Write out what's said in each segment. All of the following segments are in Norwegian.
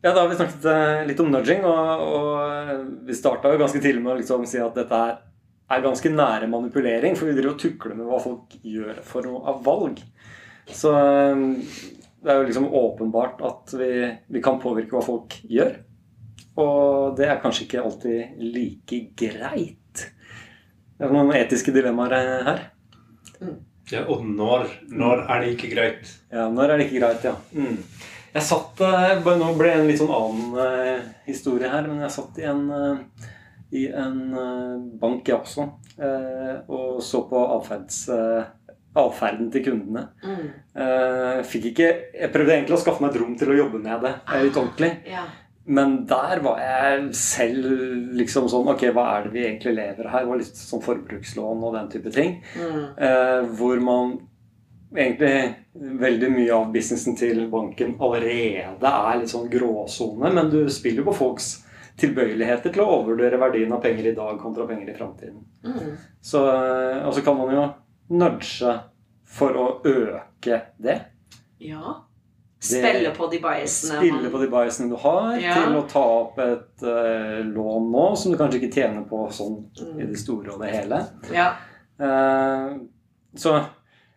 Ja, Da har vi snakket eh, litt om nudging, og, og vi starta jo ganske tidlig med å liksom si at dette er, er ganske nære manipulering, for vi driver og tukler med hva folk gjør for noe av valg. Så eh, det er jo liksom åpenbart at vi, vi kan påvirke hva folk gjør. Og det er kanskje ikke alltid like greit. Det er noen etiske dilemmaer her. Ja, og når, når er det ikke greit? Ja, når er det ikke greit, ja. Mm. Jeg satt eh, Nå ble det en litt sånn annen eh, historie her, men jeg satt i en, eh, i en bank, jeg også, og så på atferds, atferden til kundene. Mm. Ikke Jeg prøvde egentlig å skaffe meg et rom til å jobbe med det litt ordentlig. Ja. Men der var jeg selv liksom sånn Ok, hva er det vi egentlig lever her? Det var litt sånn forbrukslån og den type ting. Mm. Eh, hvor man egentlig veldig mye av businessen til banken allerede er litt sånn gråsone, men du spiller jo på folks tilbøyeligheter til å overvurdere verdien av penger i dag kontra penger i framtiden. Mm. Så, eh, og så kan man jo nudge for å øke det. Ja. Spille på de biasene. Spille på de biasene du har, Ja. til å ta opp et uh, lån nå som du kanskje ikke tjener på sånn i Mm. det store og det hele. Ja. Uh, så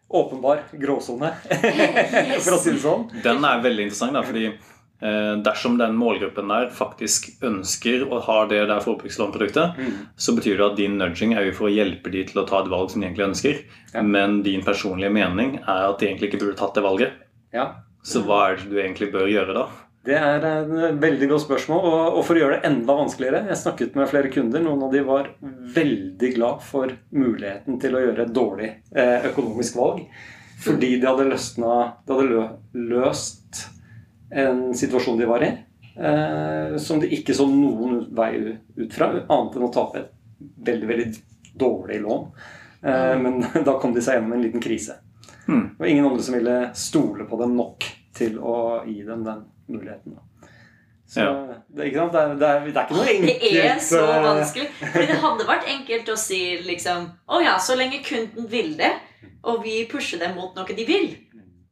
åpenbar gråsone, for å si det sånn. Den er veldig interessant, da, fordi eh, dersom den målgruppen der faktisk ønsker og har det der forbrukslånproduktet, så betyr det at din nudging er jo for å hjelpe de til å ta et valg som de egentlig ønsker. Ja. Men din personlige mening er at de egentlig ikke burde tatt det valget. Ja. Så hva er det du egentlig bør gjøre da? Det er et veldig godt spørsmål. Og, for å gjøre det enda vanskeligere Jeg snakket med flere kunder. Noen av de var veldig glad for muligheten til å gjøre et dårlig eh, økonomisk valg. Fordi de hadde, løsna, de hadde løst en situasjon de var i, eh, som de ikke så noen vei ut fra, annet enn å tape et veldig, veldig dårlig lån. Eh, men da kom de seg gjennom en liten krise. Hmm. Det var ingen andre som ville stole på dem nok til å gi dem den muligheten. Så Ja. det, ikke sant? Det, er, det, er, det er ikke noe enkelt. Det er så eh, vanskelig. Fordi det hadde vært enkelt å si liksom Å ja, så lenge kunden vil det, og vi pusher dem mot noe de vil.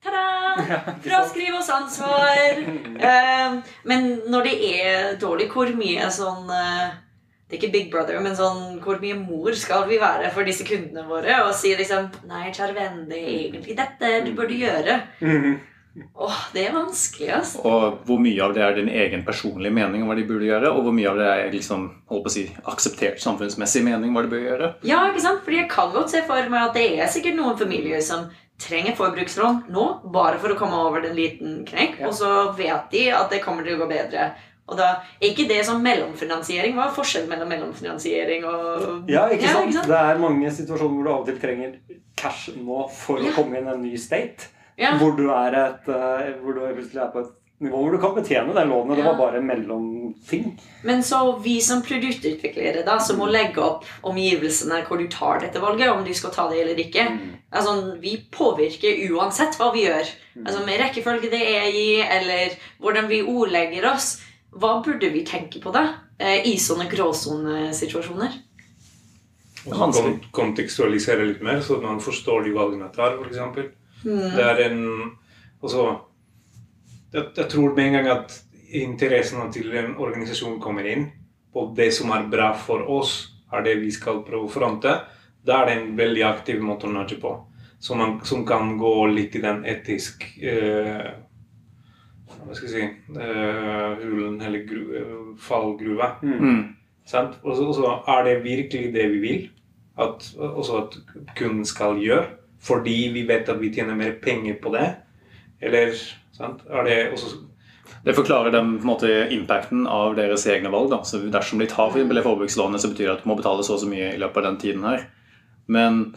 Ta-da! Fraskriv oss ansvar. Eh, men når det er dårlig, hvor mye sånn eh, Det er ikke Big Brother, men sånn hvor mye mor skal vi være for disse kundene våre? Og si liksom Nei, kjære venn, det er egentlig dette du burde gjøre. Åh, det er vanskelig, altså. Og hvor mye av det er din egen personlige mening om hva de burde gjøre, og hvor mye av det er liksom, holdt på å si, akseptert samfunnsmessig mening om hva de bør gjøre. Ja, ikke sant? Fordi jeg kan godt se for meg at det er sikkert noen familier som trenger forbrukslån nå, bare for å komme over den liten knekk, Ja. og så vet de at det kommer til å gå bedre. Og da er ikke det som mellomfinansiering. Hva er forskjellen mellom mellomfinansiering og Ja, ikke sant? ikke sant? Det er mange situasjoner hvor du av og til trenger cash nå for Ja. å komme inn i en ny state. Ja. Hvor du er et, eh, hvor du plutselig er på et nivå hvor du kan betjene den lånet. Det var bare mellomting. Men så vi som produktutviklere da, som må legge opp omgivelsene hvor du tar dette valget, om du skal ta det eller ikke. Altså, vi påvirker uansett hva vi gjør. Altså Med rekkefølge det er i, eller hvordan vi ordlegger oss. Hva burde vi tenke på da eh, i sånne gråsonesituasjoner? Og så kontekstualisere litt mer, så man forstår de valgene man tar, f.eks. Mm. Det er en Altså jeg, jeg tror med en gang at interessene til en organisasjon kommer inn på det som er bra for oss, er det vi skal prøve å fronte, da er det en veldig aktiv måte å nudge på. Som, man, som kan gå litt i den etiske eh, Hva skal jeg si eh, Hulen eller gru, eh, fallgruva. Mm. Så og så er det virkelig det vi vil at, også at kunden skal gjøre, fordi vi vet at vi tjener mer penger på det? Eller sant? er det også Det forklarer dem på en måte impacten av deres egne valg. Da. Så dersom de tar for det forbrukslånet, så betyr det at du må betale så og så mye i løpet av den tiden her. Men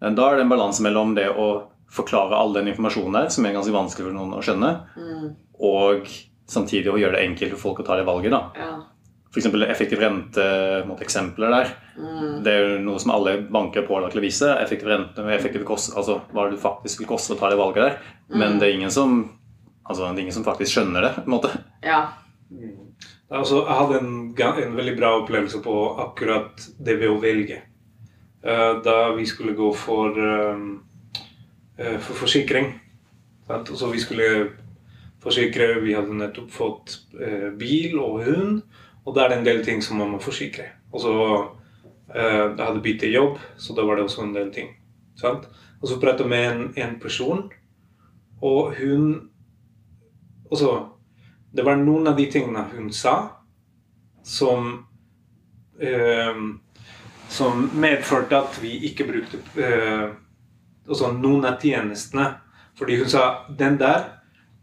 da er det en balanse mellom det å forklare all den informasjonen der, som er ganske vanskelig for noen å skjønne, Mm. og samtidig å gjøre det enkelt for folk å ta det valget. da. Ja. F.eks. effektiv rente mot eksempler der. Mm. Det er jo noe som alle banker er pålagt til å vise. Effektiv rente med effektiv kost, altså hva det faktisk vil koste å ta det valget der. Men Mm. det er ingen som altså, det er ingen som faktisk skjønner det. på en måte. ja. Altså, jeg hadde en, en veldig bra opplevelse på akkurat det ved å velge. Eh, da vi skulle gå for, eh, eh, for forsikring. Sant? Og så vi skulle forsikre. Vi hadde nettopp fått eh, bil og hund, og da er det en del ting som man må forsikre. Og så eh, Jeg hadde byttet jobb, så da var det også en del ting. Sant? Og så prata jeg med en, en person, og hun Og så Det var noen av de tingene hun sa, som eh, Som medførte at vi ikke brukte eh, også noen av tjenestene. Fordi hun sa den der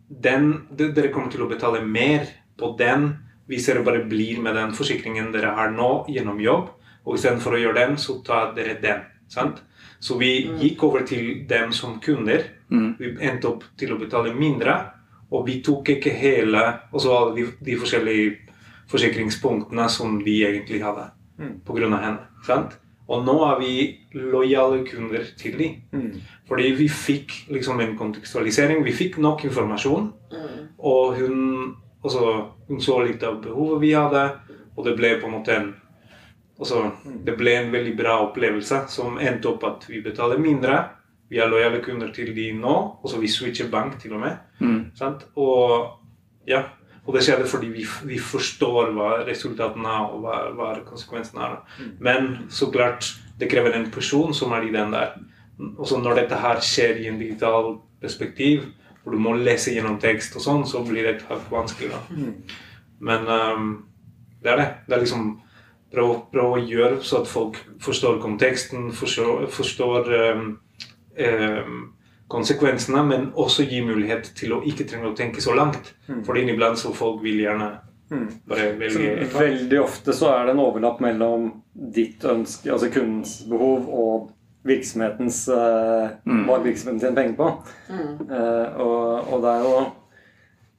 den, Dere kommer til å betale mer på den hvis dere bare blir med den forsikringen dere har nå gjennom jobb. Og istedenfor å gjøre den, så tar dere den. sant? Så vi gikk over til dem som kunder. Mm. Vi endte opp til å betale mindre. Og vi tok ikke hele altså alle de, de forskjellige forsikringspunktene som vi egentlig hadde Mm. på grunn av henne. sant? Og nå er vi lojale kunder til dem. Mm. Fordi vi fikk liksom en kontekstualisering. Vi fikk nok informasjon. Mm. Og hun, altså, hun så litt av behovet vi hadde, og det ble på en måte en altså, Det ble en veldig bra opplevelse som endte opp at vi betaler mindre. Vi er lojale kunder til de nå. og så vi switcher bank til og med. Mm. Sant? Og ja, og det skjedde fordi vi, vi forstår hva resultatene er og hva, hva konsekvensene er. Men så klart, det krever en person som er i den der. Også når dette her skjer i en digital perspektiv, hvor du må lese gjennom tekst og sånn, så blir det vanskelig. da. Men um, det er det. Det er liksom prøve, prøv, å gjøre så at folk forstår konteksten, forstår, forstår um, um, konsekvensene, men også gi mulighet til å ikke trenge å tenke så langt. Fordi inniblant så folk vil gjerne Mm. bare velge et veldig ofte så er det en overlapp mellom ditt ønske, altså kundens behov, og virksomhetens eh, Mm. hva virksomheten tjener penger på. Mm. Eh, og, og det er jo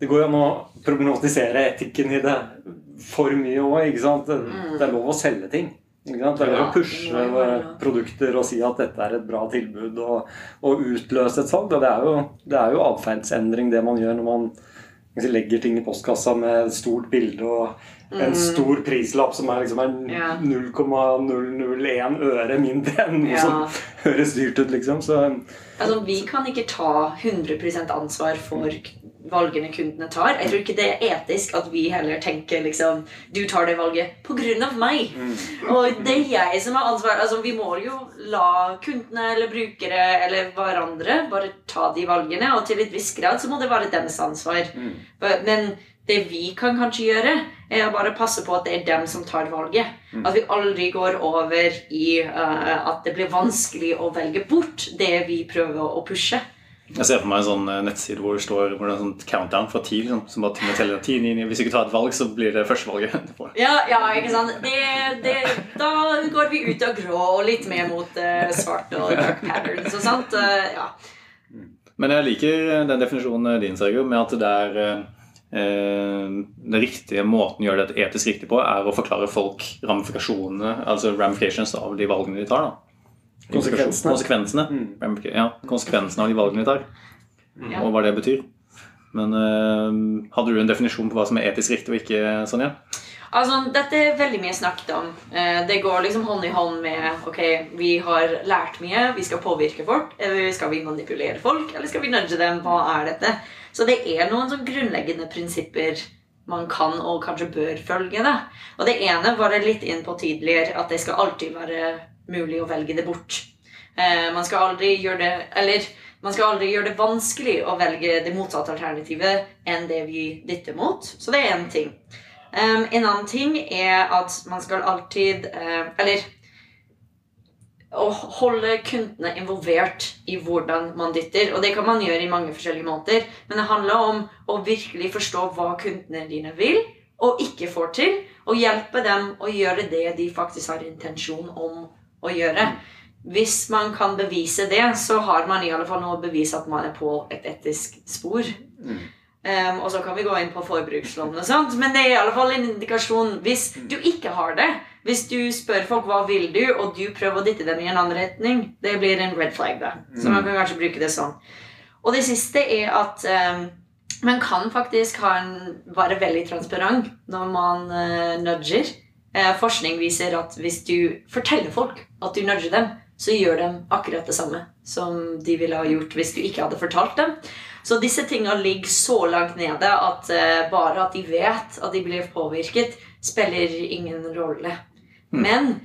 Det går jo an å problematisere etikken i det for mye òg, ikke sant. Det, Mm. det er lov å selge ting. Ikke sant? Det er lov Ja, å pushe produkter og si at dette er et bra tilbud, og, og utløse et salg. Og det er jo, det er jo atferdsendring, det man gjør når man si, legger ting i postkassa med et stort bilde og en stor prislapp som er, liksom er Mm. 0,001 øre mindre enn noe som høres dyrt ut, liksom. Så Altså, Vi kan ikke ta 100 ansvar for valgene kundene tar. Jeg tror ikke det er etisk at vi heller tenker liksom Du tar det valget på grunn av meg. Og det er jeg som har ansvar. Altså, Vi må jo la kundene eller brukere eller hverandre bare ta de valgene, og til et visst grad så må det være deres ansvar. Mm. Men det vi kan kanskje gjøre, er å bare passe på at det er dem som tar valget. At vi aldri går over i uh, at det blir vanskelig å velge bort det vi prøver å pushe. Jeg ser for meg en sånn eh, nettside hvor det står hvor det er en sånn countdown fra ti. Liksom, som bare til- teller 10, 9, 9. Hvis du ikke tar et valg, så blir det førstevalget. Ja, ja, ikke sant? Det, det, da går vi ut av grå og litt mer mot uh, svart og dark patterns og sånt. Uh, ja. Men jeg liker den definisjonen din, Sergio, med at det er eh, den riktige måten å gjøre dette etisk riktig på, er å forklare folk ramifikasjonene, altså ramifications av de valgene de tar. da. Konsekvensene. Konsekvensene. Mm. Ja, konsekvensene av de valgene vi tar, mm. og hva det betyr. Men uh, hadde du en definisjon på hva som er etisk riktig og ikke, Sonja? Altså, dette er veldig mye snakket om. Eh, Det går liksom hånd i hånd med ok, vi har lært mye, vi skal påvirke folk. Eller skal vi manipulere folk, eller skal vi nudge dem? Hva er dette? Så det er noen sånn grunnleggende prinsipper man kan og kanskje bør følge. Da. Og det ene var det litt inn på tidligere, at det skal alltid være mulig å velge det bort. Eh, man skal aldri gjøre det Eller man skal aldri gjøre det vanskelig å velge det motsatte alternativet enn det vi dytter mot. Så det er én ting. Um, en annen ting er at man skal alltid uh, Eller å holde kundene involvert i hvordan man dytter. Og det kan man gjøre i mange forskjellige måter. Men det handler om å virkelig forstå hva kundene dine vil og ikke får til. Og hjelpe dem å gjøre det de faktisk har intensjon om å gjøre. Hvis man kan bevise det, så har man i alle fall noe å bevise at man er på et etisk spor. Um, og så kan vi gå inn på forbrukslån og sånt, men det er i alle fall en indikasjon. Hvis du ikke har det, hvis du spør folk hva vil du, og du prøver å dytte dem i en annen retning, det blir en red flag. da. Så man kan kanskje bruke det sånn. Og det siste er at um, man kan faktisk ha en, være veldig transparent når man uh, nudger. Eh, forskning viser at hvis du forteller folk at du nudger dem, så gjør de akkurat det samme som de ville ha gjort hvis du ikke hadde fortalt dem. Så disse tinga ligger så langt nede at eh, bare at de vet at de blir påvirket, spiller ingen rolle. Men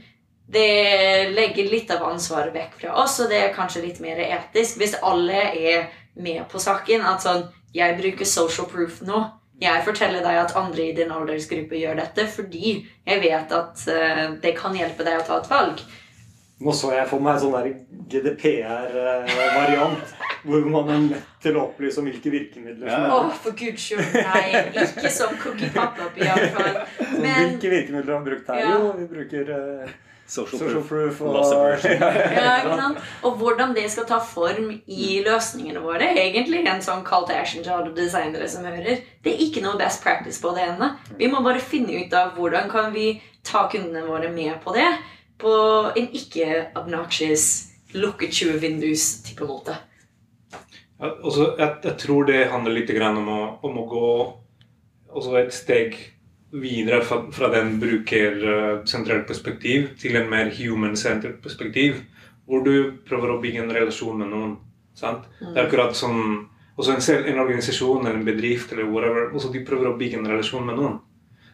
det legger litt av ansvaret vekk fra oss, og det er kanskje litt mer etisk. Hvis alle er med på saken, at sånn Jeg bruker social proof nå. Jeg forteller deg at andre i din aldersgruppe gjør dette fordi jeg vet at eh, det kan hjelpe deg å ta et valg. Nå så jeg for meg en sånn GDPR-variant. Hvor man er nødt til å opplyse om hvilke virkemidler som Å, oh, for guds skyld, nei. Ikke som cookie pop-up, iallfall. Men Hvilke virkemidler har vi brukt her? Ja. Jo, vi bruker eh, Social, social proof. og Loss aversion. Ja, ikke sant? Og hvordan det skal ta form i løsningene våre. Egentlig en sånn call to action til alle designere som hører. Det er ikke noe best practice på det ennå. Vi må bare finne ut av hvordan kan vi ta kundene våre med på det på en ikke obnoxious lukket 20 vindus-type måte. Ja, altså, jeg, jeg tror det handler litt grann om, å, om å gå også et steg videre fra, fra den brukersentrert perspektiv til en mer human-centered perspektiv, hvor du prøver å bygge en relasjon med noen. Sant? Det er akkurat som også en, selv, en organisasjon eller en bedrift eller whatever, også de prøver å bygge en relasjon med noen.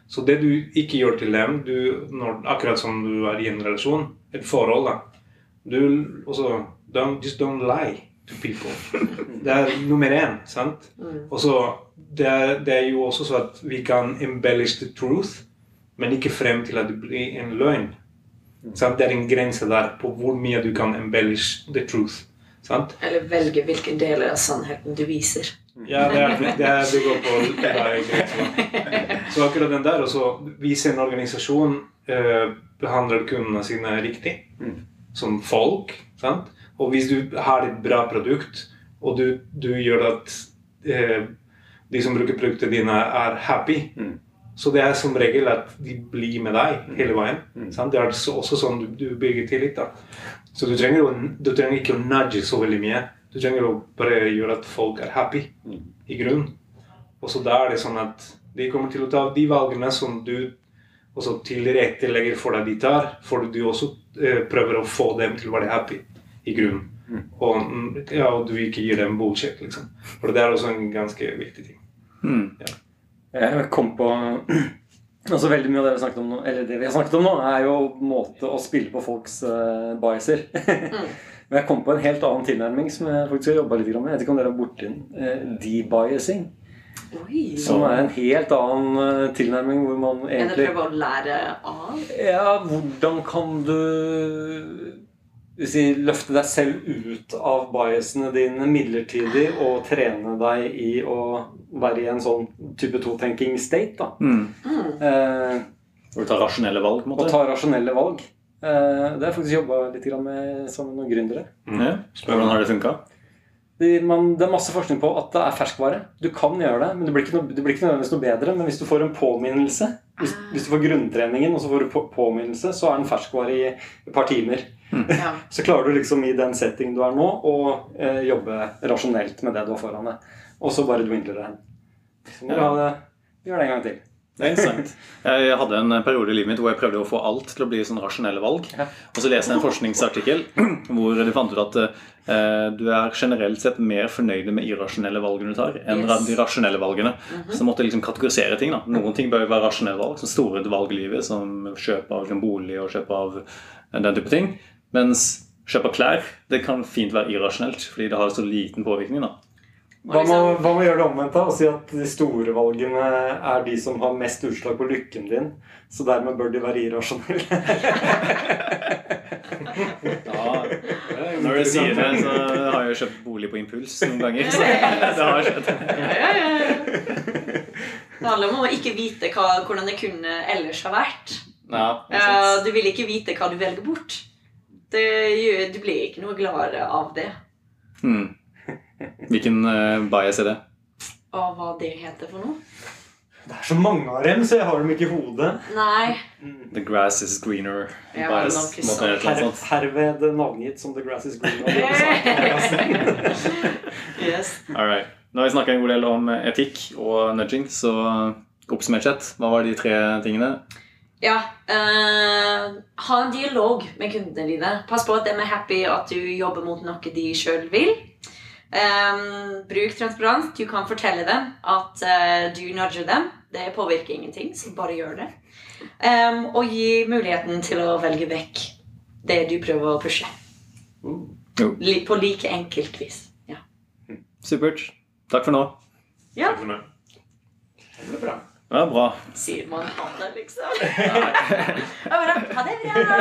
Så det du ikke gjør til dem, du, når, akkurat som du er i en relasjon, et forhold da, du også, don't, Just don't lie to people. Det er nummer én. sant? Og så, det, er, det er jo også så at vi kan embellish the truth, men ikke frem til at det blir en løgn. Sant? Det er en grense der på hvor mye du kan embellish the truth. Sant? Eller velge hvilke deler av sannheten du viser. Ja, det, er, det, er, det går på det. Så akkurat den der, og så hvis en organisasjon eh, behandler kundene sine riktig, som folk, sant? Og hvis du har et bra produkt, og du, du gjør at eh, de som bruker produktene dine, er happy, Mm. så det er som regel at de blir med deg hele veien. Mm. Det er også sånn du, du bygger tillit. da. Så du trenger, å, du trenger ikke å nudge så veldig mye. Du trenger å bare gjøre at folk er happy Mm. i grunnen. Og så da er det sånn at de kommer til å ta de valgene som du også tilrettelegger for deg de tar, for du også eh, prøver å få dem til å være happy i grunnen. Mm. Og, mm, ja, og du ikke gir dem bullshit, liksom. For det er også en ganske viktig ting. Mm. Jeg kom på Altså Veldig mye av det vi har snakket om nå, eller det vi har snakket om nå, er jo måte å spille på folks uh, biaser. Men jeg kom på en helt annen tilnærming som jeg faktisk har jobba litt med. Jeg vet ikke om dere har borti den. Uh, debiasing. Oi. Som er en helt annen eh, tilnærming hvor man egentlig Enn egentlig prøve å lære av? Ja, hvordan kan du si, løfte deg selv ut av biasene dine midlertidig og trene deg i å være i en sånn type to-tenking state? da. Mm. Mm. Eh, Og ta rasjonelle valg, på en og ta rasjonelle valg. Eh, det har jeg faktisk jobba litt grann med sammen med noen gründere. Ja. Hvordan har det funka? Man, det er masse forskning på at det er ferskvare. Du kan gjøre det, men det blir ikke, noe, det blir ikke nødvendigvis noe bedre. Men hvis du får en påminnelse, hvis, hvis du får grunntreningen og så får du på, påminnelse, så er den ferskvare i et par timer. Ja. Så klarer du liksom i den setting du er nå, å eh, jobbe rasjonelt med det du har foran deg. Og så bare dwindler det hen. Så må du Ja. ha det, gjør det en gang til. Det er interessant. Jeg hadde en periode i livet mitt hvor jeg prøvde å få alt til å bli sånn rasjonelle valg. Og så leste jeg en forskningsartikkel hvor de fant ut at eh, du er generelt sett mer fornøyd med irrasjonelle valgene du tar, enn Yes. de rasjonelle valgene. Så jeg måtte liksom kategorisere ting. da. Noen ting bør jo være rasjonelle valg, som store valg i livet, som kjøp av en bolig og kjøp av den type ting. Mens kjøp av klær det kan fint være irrasjonelt, fordi det har så liten påvirkning. da. Hva med, å- liksom, hva med å gjøre det omvendt da, og si at de store valgene er de som har mest utslag på lykken din, så dermed bør de være irrasjonelle? Når du sier det, så har jeg jo kjøpt bolig på impuls noen ganger. Så det har skjedd. ja, ja, ja. Det handler om å ikke vite hva, hvordan det kunne ellers ha vært. Du vil ikke vite hva du velger bort. Det, gjør- du blir ikke noe gladere av det. Hmm. Hvilken uh, bias er det? Av hva det heter for noe. Det er så mange av dem, så jeg har dem ikke i hodet. Nei. The grass is greener Ja, bias. måte, Her, herved navngitt som The Grass Is greener. yes. All right. Nå har vi snakka en god del om etikk og nudging, så oppsummert sett, hva var de tre tingene? Ja. Uh, ha en dialog med kundene dine. Pass på at de er happy, at du jobber mot noe de sjøl vil. Um, bruk transparens. Du kan fortelle dem at uh, du nudger dem. Det påvirker ingenting, så bare gjør det. Um, og gi muligheten til å velge vekk det du prøver å pushe. På like enkelt vis. Ja. Supert. Takk for nå. ja. Takk for nå. Det ble bra. Ja, bra. Sier man ha det, liksom? Ja, bra. Ha det bra!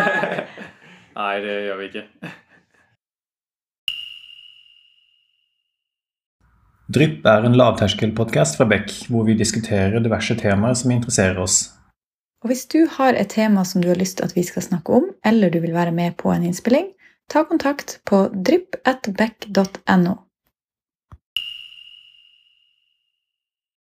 Nei, det gjør vi ikke. Drypp er en lavterskelpodkast fra Beck, hvor vi diskuterer diverse temaer som interesserer oss. Og hvis du har et tema som du har lyst til at vi skal snakke om, eller du vil være med på en innspilling, ta kontakt på drypp.beck.no.